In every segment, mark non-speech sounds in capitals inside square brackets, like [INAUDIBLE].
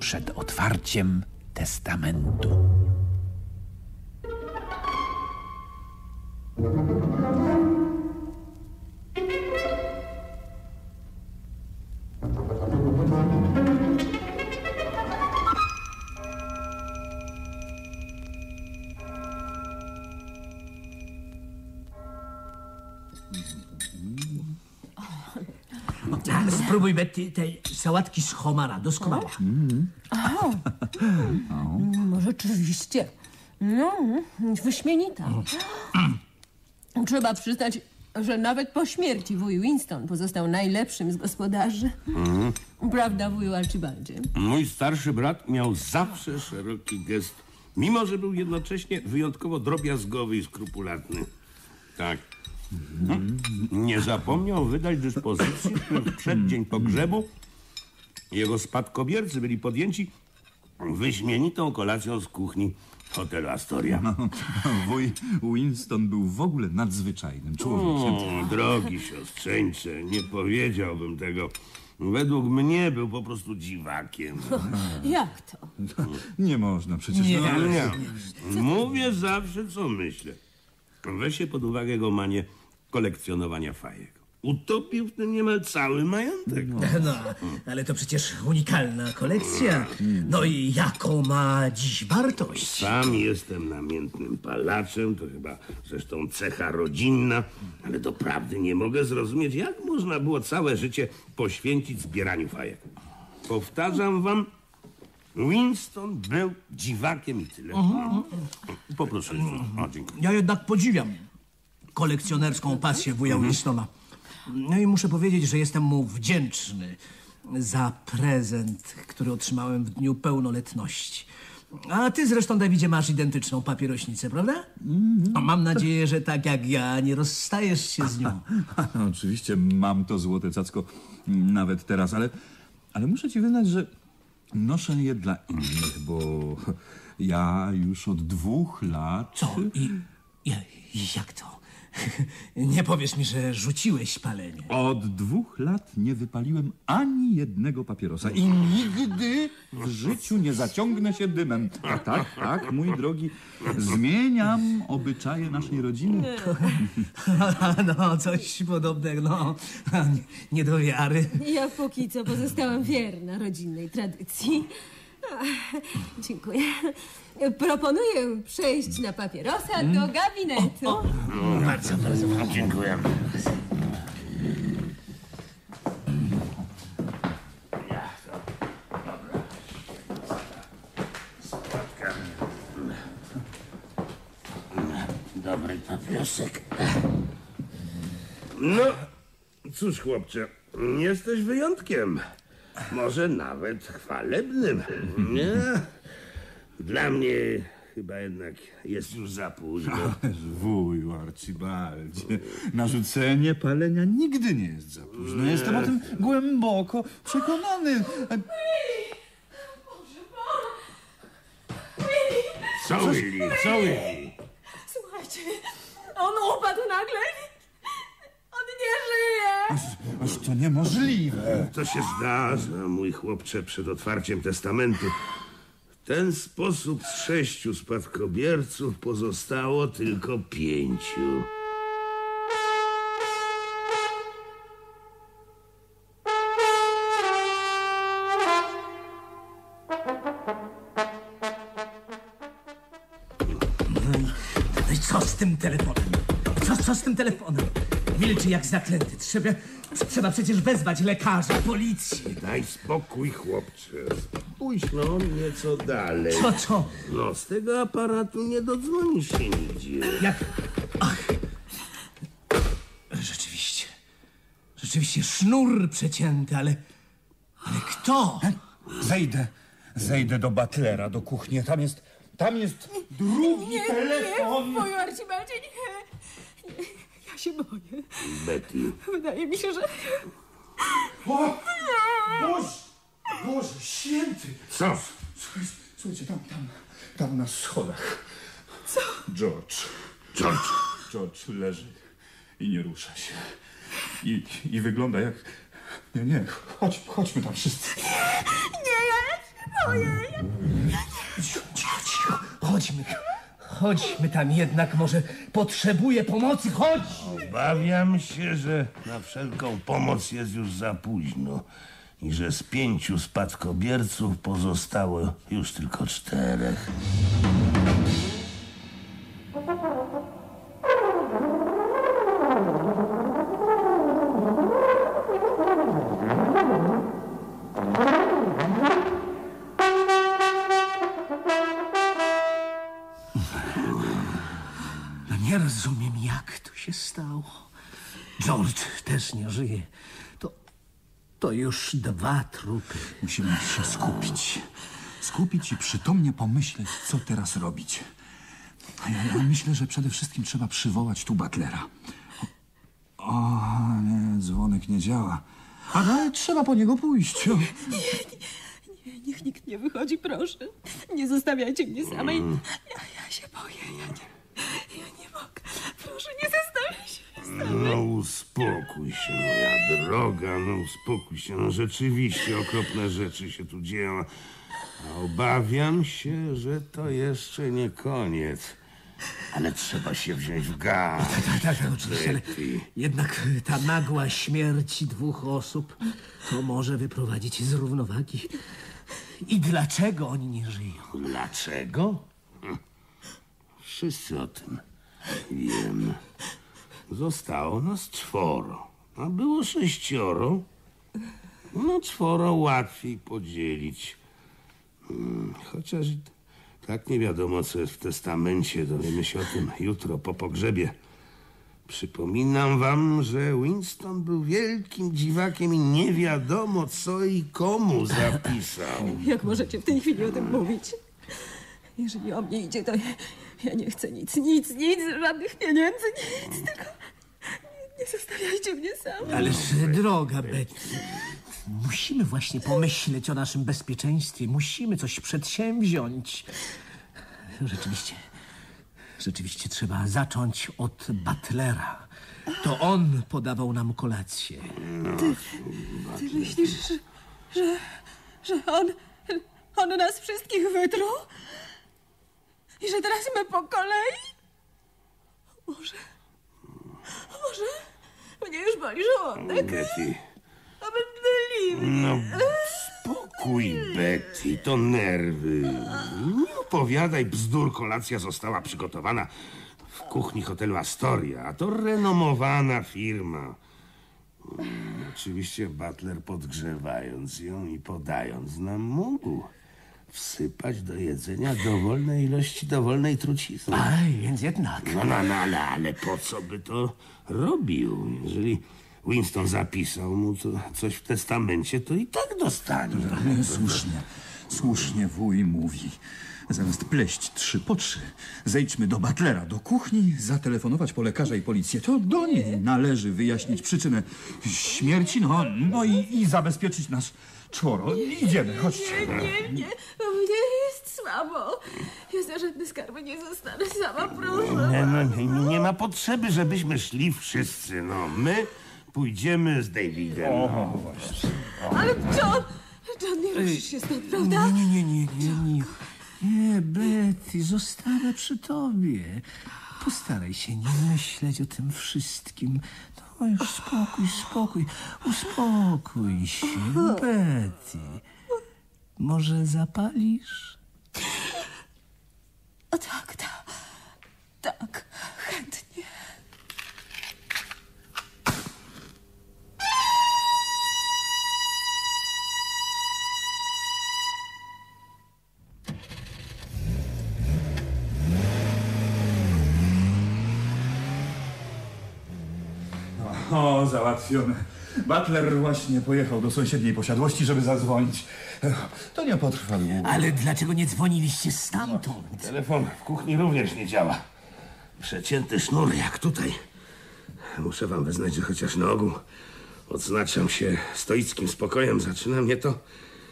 przed otwarciem testamentu. Spróbuj, Betty, tej sałatki z homara, doskonała. No rzeczywiście. No, wyśmienita. Trzeba przyznać, że nawet po śmierci wuj Winston pozostał najlepszym z gospodarzy. Prawda, wuju Archibaldzie? Mój starszy brat miał zawsze szeroki gest, mimo że był jednocześnie wyjątkowo drobiazgowy i skrupulatny. Tak. No, Nie zapomniał wydać dyspozycji, których w przeddzień pogrzebu jego spadkobiercy byli podjęci wyśmienitą kolacją z kuchni hotelu Astoria. Wuj Winston był w ogóle nadzwyczajnym człowiekiem. O, drogi siostrzeńcze, nie powiedziałbym tego. Według mnie był po prostu dziwakiem. [LAUGHS] Jak to? Nie można przecież. Nie. no, ale- Nie. Mówię zawsze, co myślę. Weź się pod uwagę jego manię kolekcjonowania fajek. Utopił w tym niemal cały majątek. No, [LAUGHS] ale to przecież unikalna kolekcja. No i jaką ma dziś wartość? Sam jestem namiętnym palaczem, to chyba zresztą cecha rodzinna, ale doprawdy nie mogę zrozumieć, jak można było całe życie poświęcić zbieraniu fajek. Powtarzam wam, Winston był dziwakiem i tyle. Poproszę. O, dziękuję. Ja jednak podziwiam kolekcjonerską pasję wuja Winstona. No i muszę powiedzieć, że jestem mu wdzięczny za prezent, który otrzymałem w dniu pełnoletności. A ty zresztą, Dawidzie, masz identyczną papierośnicę, prawda? A mam nadzieję, że tak jak ja, nie rozstajesz się z nią. [LAUGHS] Oczywiście mam to złote cacko nawet teraz, ale, ale muszę ci wyznać, że noszę je dla innych, bo ja już od dwóch lat... Co? I, i jak to? [LAUGHS] Nie powiesz mi, że rzuciłeś palenie. Od dwóch lat nie wypaliłem ani jednego papierosa i nigdy w życiu nie zaciągnę się dymem. A tak, tak, mój drogi, zmieniam obyczaje naszej rodziny. [LAUGHS] No, coś podobnego, no. Nie, [LAUGHS] nie do wiary. Ja póki co pozostałam wierna rodzinnej tradycji. [LAUGHS] Dziękuję. Proponuję przejść na papierosa do gabinetu. Bardzo, bardzo. Dziękuję. Dobry papierosek. No, cóż chłopcze, jesteś wyjątkiem. Może nawet chwalebnym. Nie? Dla mnie chyba jednak jest już za późno. Wuju Archibaldzie, narzucenie palenia nigdy nie jest za późno. Jestem o tym głęboko przekonany. Co Willy, co Willy? Słuchajcie, on upadł nagle. Aż to niemożliwe. To się zdarza, mój chłopcze, przed otwarciem testamentu. W ten sposób z sześciu spadkobierców pozostało tylko pięciu. No i co z tym telefonem? Co, co z tym telefonem? Jak zaklęty. Trzeba, trzeba przecież wezwać lekarza, policję. Daj spokój, chłopcze. Spójrz no nieco dalej. Co, co? No, z tego aparatu nie dodzwonisz się nigdzie. Jak... Ach. Rzeczywiście. Rzeczywiście sznur przecięty, ale... Ale kto? Zejdę, zejdę do butlera, do kuchni. Tam jest, tam jest drugi telefon. Nie, wuju Archibaldzie, nie. nie. Się boję. Betty, Wydaje mi się, że... O! Boże, Boże, święty. co? Słuchajcie, słuchajcie, tam, tam, tam na schodach. Co? George. George, George leży i nie rusza się. I, i wygląda jak... Nie, nie, chodź, chodźmy tam wszyscy. Nie, ja się boję. Cicho, cicho, cicho. Chodźmy. Chodźmy tam jednak, może potrzebuję pomocy. Chodź! Obawiam się, że na wszelką pomoc jest już za późno i że z pięciu spadkobierców pozostało już tylko czterech. Nie rozumiem, jak to się stało. George też nie żyje. To, to już dwa trupy. Musimy się skupić. Skupić i przytomnie pomyśleć, co teraz robić. A ja, ja myślę, że przede wszystkim trzeba przywołać tu butlera. O, nie, dzwonek nie działa. Ale trzeba po niego pójść. O. Nie, niech nikt nie wychodzi, proszę. Nie zostawiajcie mnie samej. Ja, ja się boję, ja nie, ja nie mogę. Proszę, nie mnie samej. No uspokój się, moja droga, no uspokój się. No rzeczywiście okropne rzeczy się tu dzieją. A obawiam się, że to jeszcze nie koniec. Ale trzeba się wziąć w garść. Tak, tak, tak, oczywiście, ale jednak ta nagła śmierć dwóch osób to może wyprowadzić z równowagi. I dlaczego oni nie żyją? Dlaczego? Wszyscy o tym wiemy. Zostało nas czworo, a było sześcioro. No czworo łatwiej podzielić. Hmm, Chociaż tak nie wiadomo, co jest w testamencie. Dowiemy się o tym jutro po pogrzebie. Przypominam wam, że Winston był wielkim dziwakiem i nie wiadomo, co i komu zapisał. [LAUGHS] Jak możecie w tej chwili o tym mówić? Jeżeli o mnie idzie, to ja, nie chcę nic, nic, nic, żadnych pieniędzy, nic, tylko nie, nie zostawiajcie mnie samej. Ależ droga Betty, musimy właśnie pomyśleć o naszym bezpieczeństwie. Musimy coś przedsięwziąć. Rzeczywiście, rzeczywiście trzeba zacząć od butlera. To on podawał nam kolację. Ty myślisz, że, że, że on, on nas wszystkich wytruł? I że teraz my po kolei? Może, może mnie już boli żołądek, Betty. a mdliwy. No, spokój, Betty, to nerwy. Nie opowiadaj bzdur, kolacja została przygotowana w kuchni hotelu Astoria, a to renomowana firma. Oczywiście Butler podgrzewając ją i podając nam mógł wsypać do jedzenia dowolnej ilości dowolnej trucizny. Aj, więc jednak. No, no, no, ale, ale po co by to robił? Jeżeli Winston zapisał mu to, coś w testamencie, to i tak dostanie. Nie, słusznie, słusznie wuj mówi. Zamiast pleść trzy po trzy, zejdźmy do butlera, do kuchni, zatelefonować po lekarza i policję. To do niej należy wyjaśnić przyczynę śmierci, no, no i, i zabezpieczyć nas czworo. Idziemy, chodźcie. Nie, nie, mnie jest słabo. Ja za żadne skarby nie zostanę sama, proszę. Nie, no, nie, nie, nie ma potrzeby, żebyśmy szli wszyscy. No, my pójdziemy z Davidem. No. Ale John, John, nie ruszysz się stąd, prawda? Nie, nie, nie, nie, nie. Nie, Betty, zostanę przy tobie. Postaraj się nie myśleć o tym wszystkim. No już spokój, spokój, uspokój się, Betty. Może zapalisz? O tak, tak, załatwione. Butler właśnie pojechał do sąsiedniej posiadłości, żeby zadzwonić. To nie potrwa długo. Ale dlaczego nie dzwoniliście stamtąd? Telefon w kuchni również nie działa. Przecięty sznur, jak tutaj. Muszę wam wyznać, że chociaż na ogół odznaczam się stoickim spokojem, zaczyna mnie to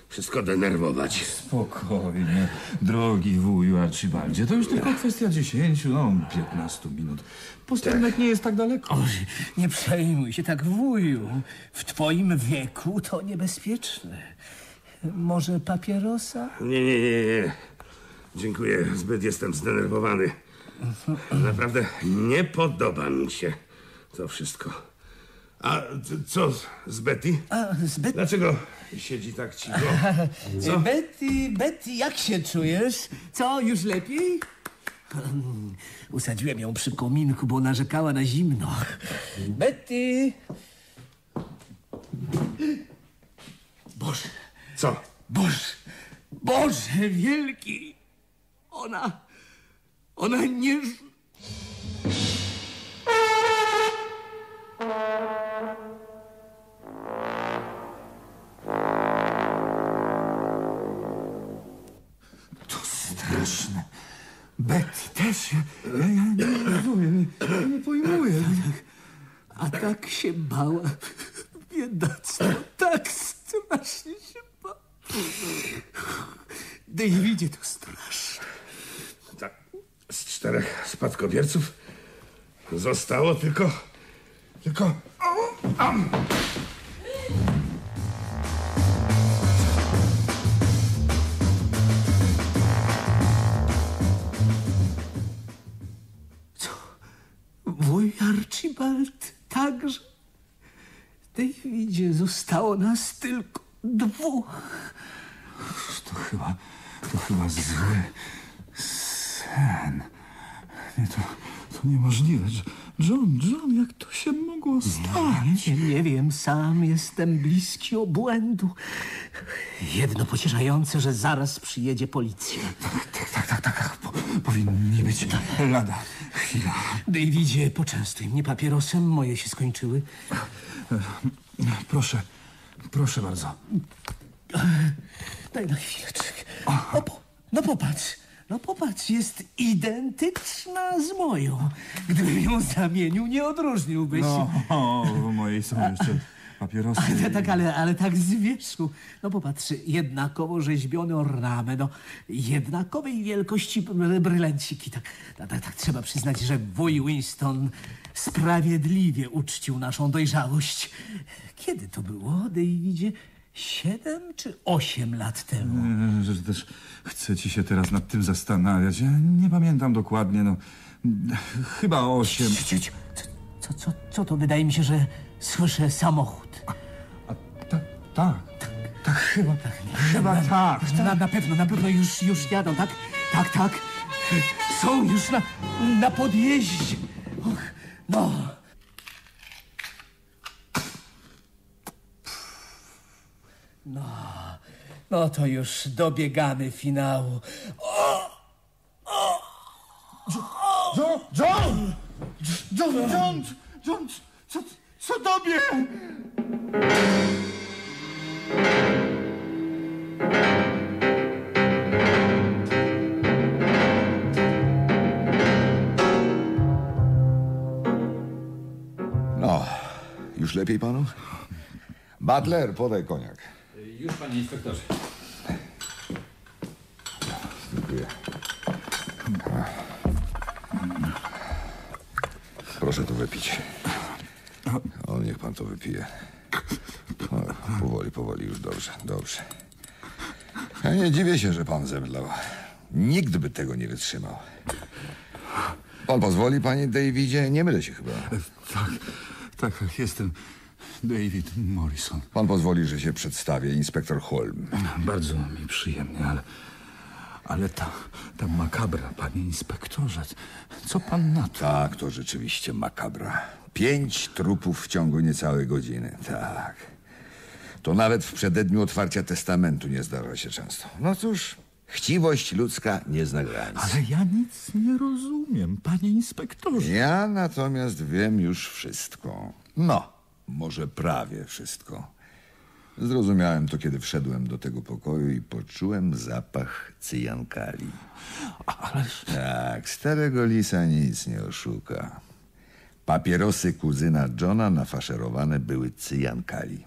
wszystko denerwować. Spokojnie, drogi wuju Archibaldzie. To już tylko kwestia 10, no 15 minut. Posterunek nie jest tak daleko. Oj, nie przejmuj się tak, wuju. W twoim wieku to niebezpieczne. Może papierosa? Nie, nie, nie, nie. Dziękuję, zbyt jestem zdenerwowany. Naprawdę nie podoba mi się to wszystko. A co z- z Betty? A, zbyt... Dlaczego siedzi tak cicho? [LAUGHS] Co? Betty, Betty, jak się czujesz? Co, już lepiej? Hmm, Usadziłem ją przy kominku, bo narzekała na zimno. Betty! Boże, Co? Boże, Boże wielki! Ona, ona nie... ż- To Betty też. Ja, ja, nie rozumiem, nie, nie pojmuję. A tak się bała. Biedactwo, tak strasznie się bała. Davidzie, to straszne. Tak, z czterech spadkobierców zostało tylko... Tylko... zostało nas tylko dwóch. To chyba, to chyba zły sen. Nie, to, to niemożliwe. John, John, jak to się mogło stać? Nie, nie wiem, sam jestem bliski obłędu. Jedno pocieszające, że zaraz przyjedzie policja. Tak, tak, tak, tak. Po, powinni być lada chwila. Davidzie, poczęstuj mnie papierosem, moje się skończyły. Proszę, proszę bardzo. Daj na chwileczkę. O, po, no popatrz, no popatrz, jest identyczna z moją. Gdybym ją zamienił, nie odróżniłbyś. No, o, w mojej są jeszcze papierosy. Ale, tak, ale, ale tak z wierzchu. No popatrz, jednakowo rzeźbiony ornament, no, jednakowej wielkości br- brylanciki. Tak, tak, tak, tak trzeba przyznać, że wuj Winston sprawiedliwie uczcił naszą dojrzałość. Kiedy to było, Davidzie? Siedem czy osiem lat temu? Że też chcę ci się teraz nad tym zastanawiać. Ja nie pamiętam dokładnie, no. Chyba osiem. Ciu, ciu, Co, co, co to? Wydaje mi się, że słyszę samochód. A, tak, tak. Tak, chyba, chyba tak. Na, na pewno, na pewno już, już jadą, tak? Tak, tak. Są już na, na podjeździe. Och, no. No, no to już dobiegamy finału. John! John! John! John! John! Co, co tobie? Lepiej panu? Butler, podaj koniak. Już, panie inspektorze. Dziękuję. Proszę to wypić. O, niech pan to wypije. O, powoli, powoli, już dobrze, dobrze. Ja nie dziwię się, że pan zemdlał. Nikt by tego nie wytrzymał. Pan pozwoli, panie Davidzie? Nie mylę się chyba. Tak, tak, jestem David Morrison. Pan pozwoli, że się przedstawię, inspektor Holm. Bardzo mi przyjemnie, ale... Ale ta, ta makabra, panie inspektorze, co pan na to? Tak, to rzeczywiście makabra. Pięć trupów w ciągu niecałej godziny. Tak. To nawet w przededniu otwarcia testamentu nie zdarza się często. No cóż, chciwość ludzka nie zna granic. Ale ja nic nie rozumiem, panie inspektorze. Ja natomiast wiem już wszystko. No, może prawie wszystko. Zrozumiałem to, kiedy wszedłem do tego pokoju i poczułem zapach cyjankali. Ależ... Tak, starego lisa nic nie oszuka. Papierosy kuzyna Johna nafaszerowane były cyjankali.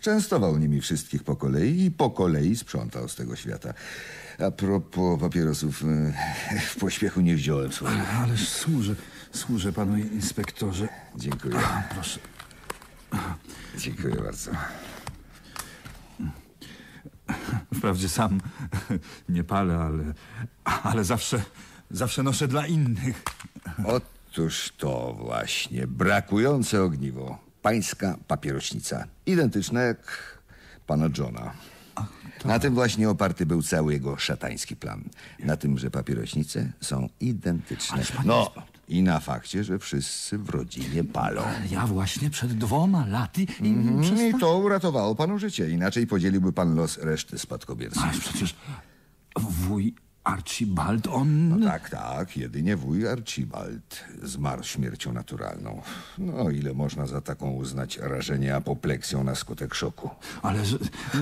Częstował nimi wszystkich po kolei i po kolei sprzątał z tego świata. A propos papierosów, e, w pośpiechu nie wziąłem swoich. Ależ służę, służę panu inspektorze. Dziękuję. Proszę. Dziękuję bardzo. Wprawdzie sam nie palę, ale, ale zawsze, zawsze noszę dla innych. Otóż to właśnie brakujące ogniwo. Pańska papierośnica. Identyczna jak pana Johna. Na tym właśnie oparty był cały jego szatański plan. Na tym, że papierośnice są identyczne. No i na fakcie, że wszyscy w rodzinie palą. Ja właśnie przed dwoma laty i Mm, przesta- I to uratowało panu życie. Inaczej podzieliłby pan los reszty spadkobierców. Ale przecież wuj Archibald, on... No tak, tak. Jedynie wuj Archibald zmarł śmiercią naturalną. No, ile można za taką uznać rażenie apopleksją na skutek szoku. Ale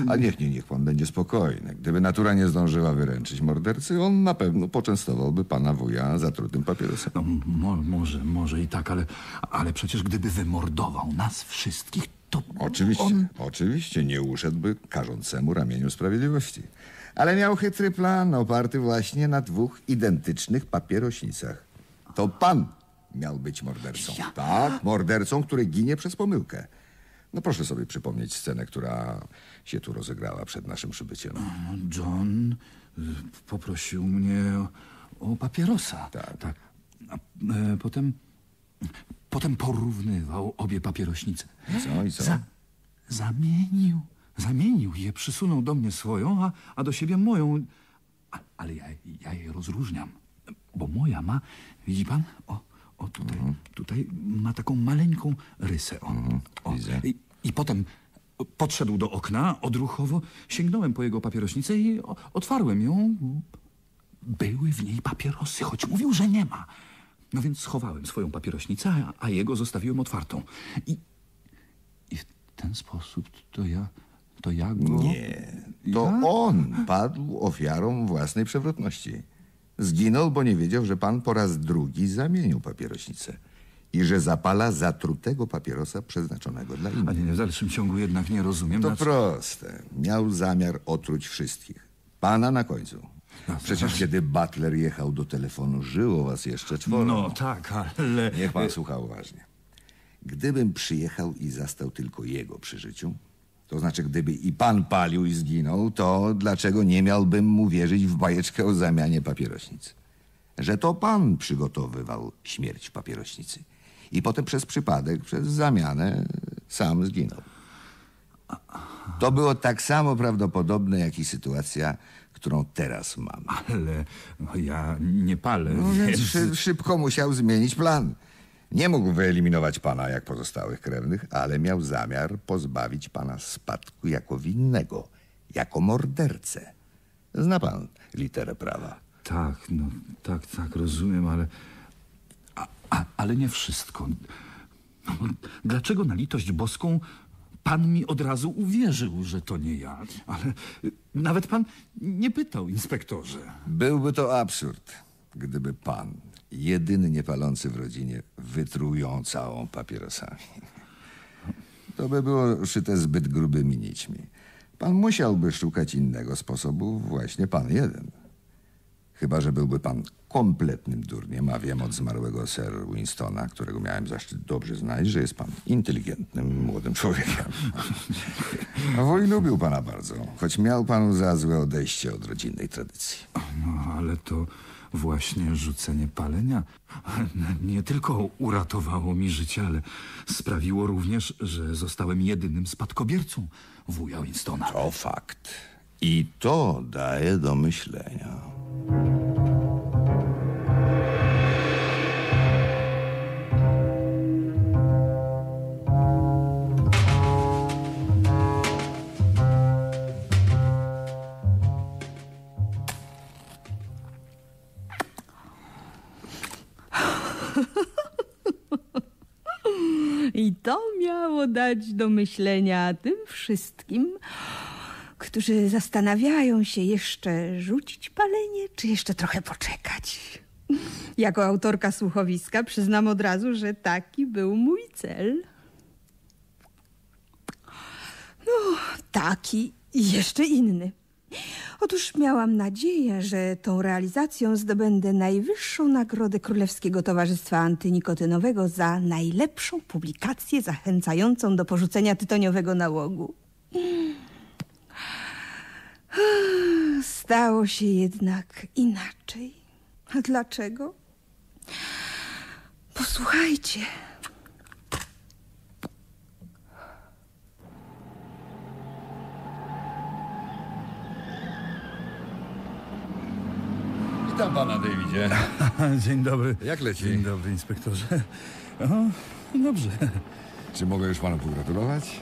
A niech, nie, niech pan będzie spokojny. Gdyby natura nie zdążyła wyręczyć mordercy, on na pewno poczęstowałby pana wuja zatrutym papierosem. no, mo, może, może i tak, ale, ale przecież gdyby wymordował nas wszystkich, to Oczywiście, on... oczywiście nie uszedłby karzącemu ramieniu sprawiedliwości. Ale miał chytry plan oparty właśnie na dwóch identycznych papierośnicach. To pan miał być mordercą. Tak, mordercą, który ginie przez pomyłkę. No proszę sobie przypomnieć scenę, która się tu rozegrała przed naszym przybyciem. John y, poprosił mnie o, o papierosa. Tak. tak. A, e, potem, potem porównywał obie papierośnice. Co i co? Za, zamienił, zamienił je, przysunął do mnie swoją, a, a do siebie moją. A, ale ja, ja je rozróżniam, bo moja ma, widzi pan, o, o tutaj, tutaj ma taką maleńką rysę. O, o. Mhm. widzę. I, I potem podszedł do okna, odruchowo sięgnąłem po jego papierośnicę i o, otwarłem ją. Były w niej papierosy, choć mówił, że nie ma. No więc schowałem swoją papierośnicę, a, a jego zostawiłem otwartą. I, I w ten sposób to ja, to ja go... Nie, to Ja? on padł ofiarą własnej przewrotności. Zginął, bo nie wiedział, że pan po raz drugi zamienił papierośnicę i że zapala zatrutego papierosa przeznaczonego dla innych. nie, w dalszym ciągu jednak nie rozumiem. To proste. Miał zamiar otruć wszystkich. Pana na końcu. Przecież kiedy Butler jechał do telefonu, żyło was jeszcze czworo. No tak, ale... Niech pan słucha uważnie. Gdybym przyjechał i zastał tylko jego przy życiu, to znaczy gdyby i pan palił i zginął, to dlaczego nie miałbym mu wierzyć w bajeczkę o zamianie papierośnicy? Że to pan przygotowywał śmierć papierośnicy. I potem przez przypadek, przez zamianę sam zginął. To było tak samo prawdopodobne, jak i sytuacja, którą teraz mam. Ale no, ja nie palę, No więc więc... szy, szybko musiał zmienić plan. Nie mógł wyeliminować pana jak pozostałych krewnych, ale miał zamiar pozbawić pana spadku jako winnego, jako mordercę. Zna pan literę prawa. Tak, no, tak, tak, rozumiem, ale... A, a, ale nie wszystko. No, dlaczego na litość boską pan mi od razu uwierzył, że to nie ja? Ale y, nawet pan nie pytał, inspektorze. Byłby to absurd, gdyby pan, jedyny niepalący w rodzinie, wytruł ją całą papierosami. To by było szyte zbyt grubymi nićmi. Pan musiałby szukać innego sposobu, właśnie pan jeden. Chyba, że byłby pan kompletnym durniem, a wiem od zmarłego Sir Winstona, którego miałem zaszczyt dobrze znać, że jest pan inteligentnym, młodym człowiekiem. A wuj lubił pana bardzo, choć miał pan za złe odejście od rodzinnej tradycji. No, ale to właśnie rzucenie palenia [LAUGHS] nie tylko uratowało mi życie, ale sprawiło również, że zostałem jedynym spadkobiercą wuja Winstona. To fakt. I to daje do myślenia. Miało dać do myślenia tym wszystkim, którzy zastanawiają się jeszcze rzucić palenie, czy jeszcze trochę poczekać. [LAUGHS] Jako autorka słuchowiska przyznam od razu, że taki był mój cel. No, taki i jeszcze inny. Otóż miałam nadzieję, że tą realizacją zdobędę najwyższą nagrodę Królewskiego Towarzystwa Antynikotynowego za najlepszą publikację zachęcającą do porzucenia tytoniowego nałogu. Stało się jednak inaczej. A dlaczego? Posłuchajcie. Witam pana, Davidzie. [LAUGHS] Dzień dobry. Jak leci? Dzień dobry, inspektorze. O, dobrze. Czy mogę już panu pogratulować?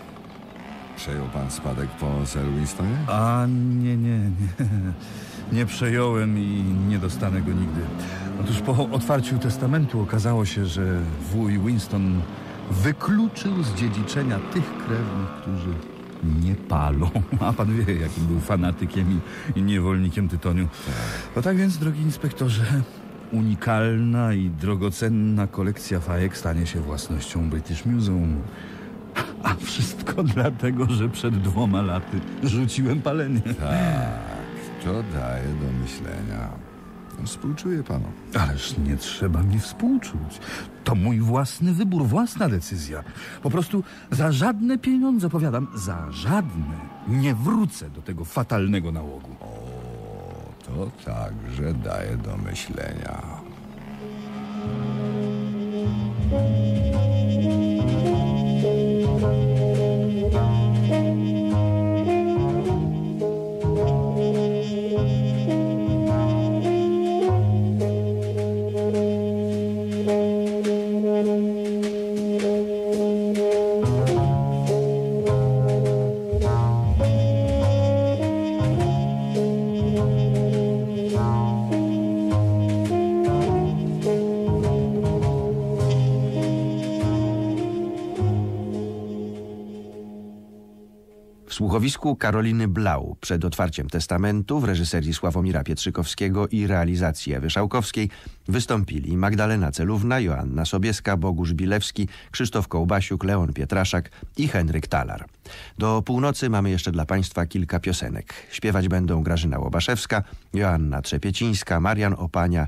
Przejął pan spadek po Sir Winstonie? A nie, nie, nie. Nie przejąłem i nie dostanę go nigdy. Otóż po otwarciu testamentu okazało się, że wuj Winston wykluczył z dziedziczenia tych krewnych, którzy nie palą. [LAUGHS] A pan wie, jakim był fanatykiem i, i niewolnikiem tytoniu. No tak więc, drogi inspektorze, unikalna i drogocenna kolekcja fajek stanie się własnością British Museum. A wszystko [LAUGHS] dlatego, że przed dwoma laty rzuciłem palenie. To daje do myślenia. Współczuję panu. Ależ nie trzeba mi współczuć. To mój własny wybór, własna decyzja. Po prostu za żadne pieniądze, powiadam, za żadne nie wrócę do tego fatalnego nałogu. To także daje do myślenia. W słuchowisku Karoliny Blau przed otwarciem testamentu w reżyserii Sławomira Pietrzykowskiego i realizacji Ewy Szałkowskiej wystąpili Magdalena Celówna, Joanna Sobieska, Bogusz Bilewski, Krzysztof Kołbasiuk, Leon Pietraszak i Henryk Talar. Do północy mamy jeszcze dla Państwa kilka piosenek. Śpiewać będą Grażyna Łobaszewska, Joanna Trzepiecińska, Marian Opania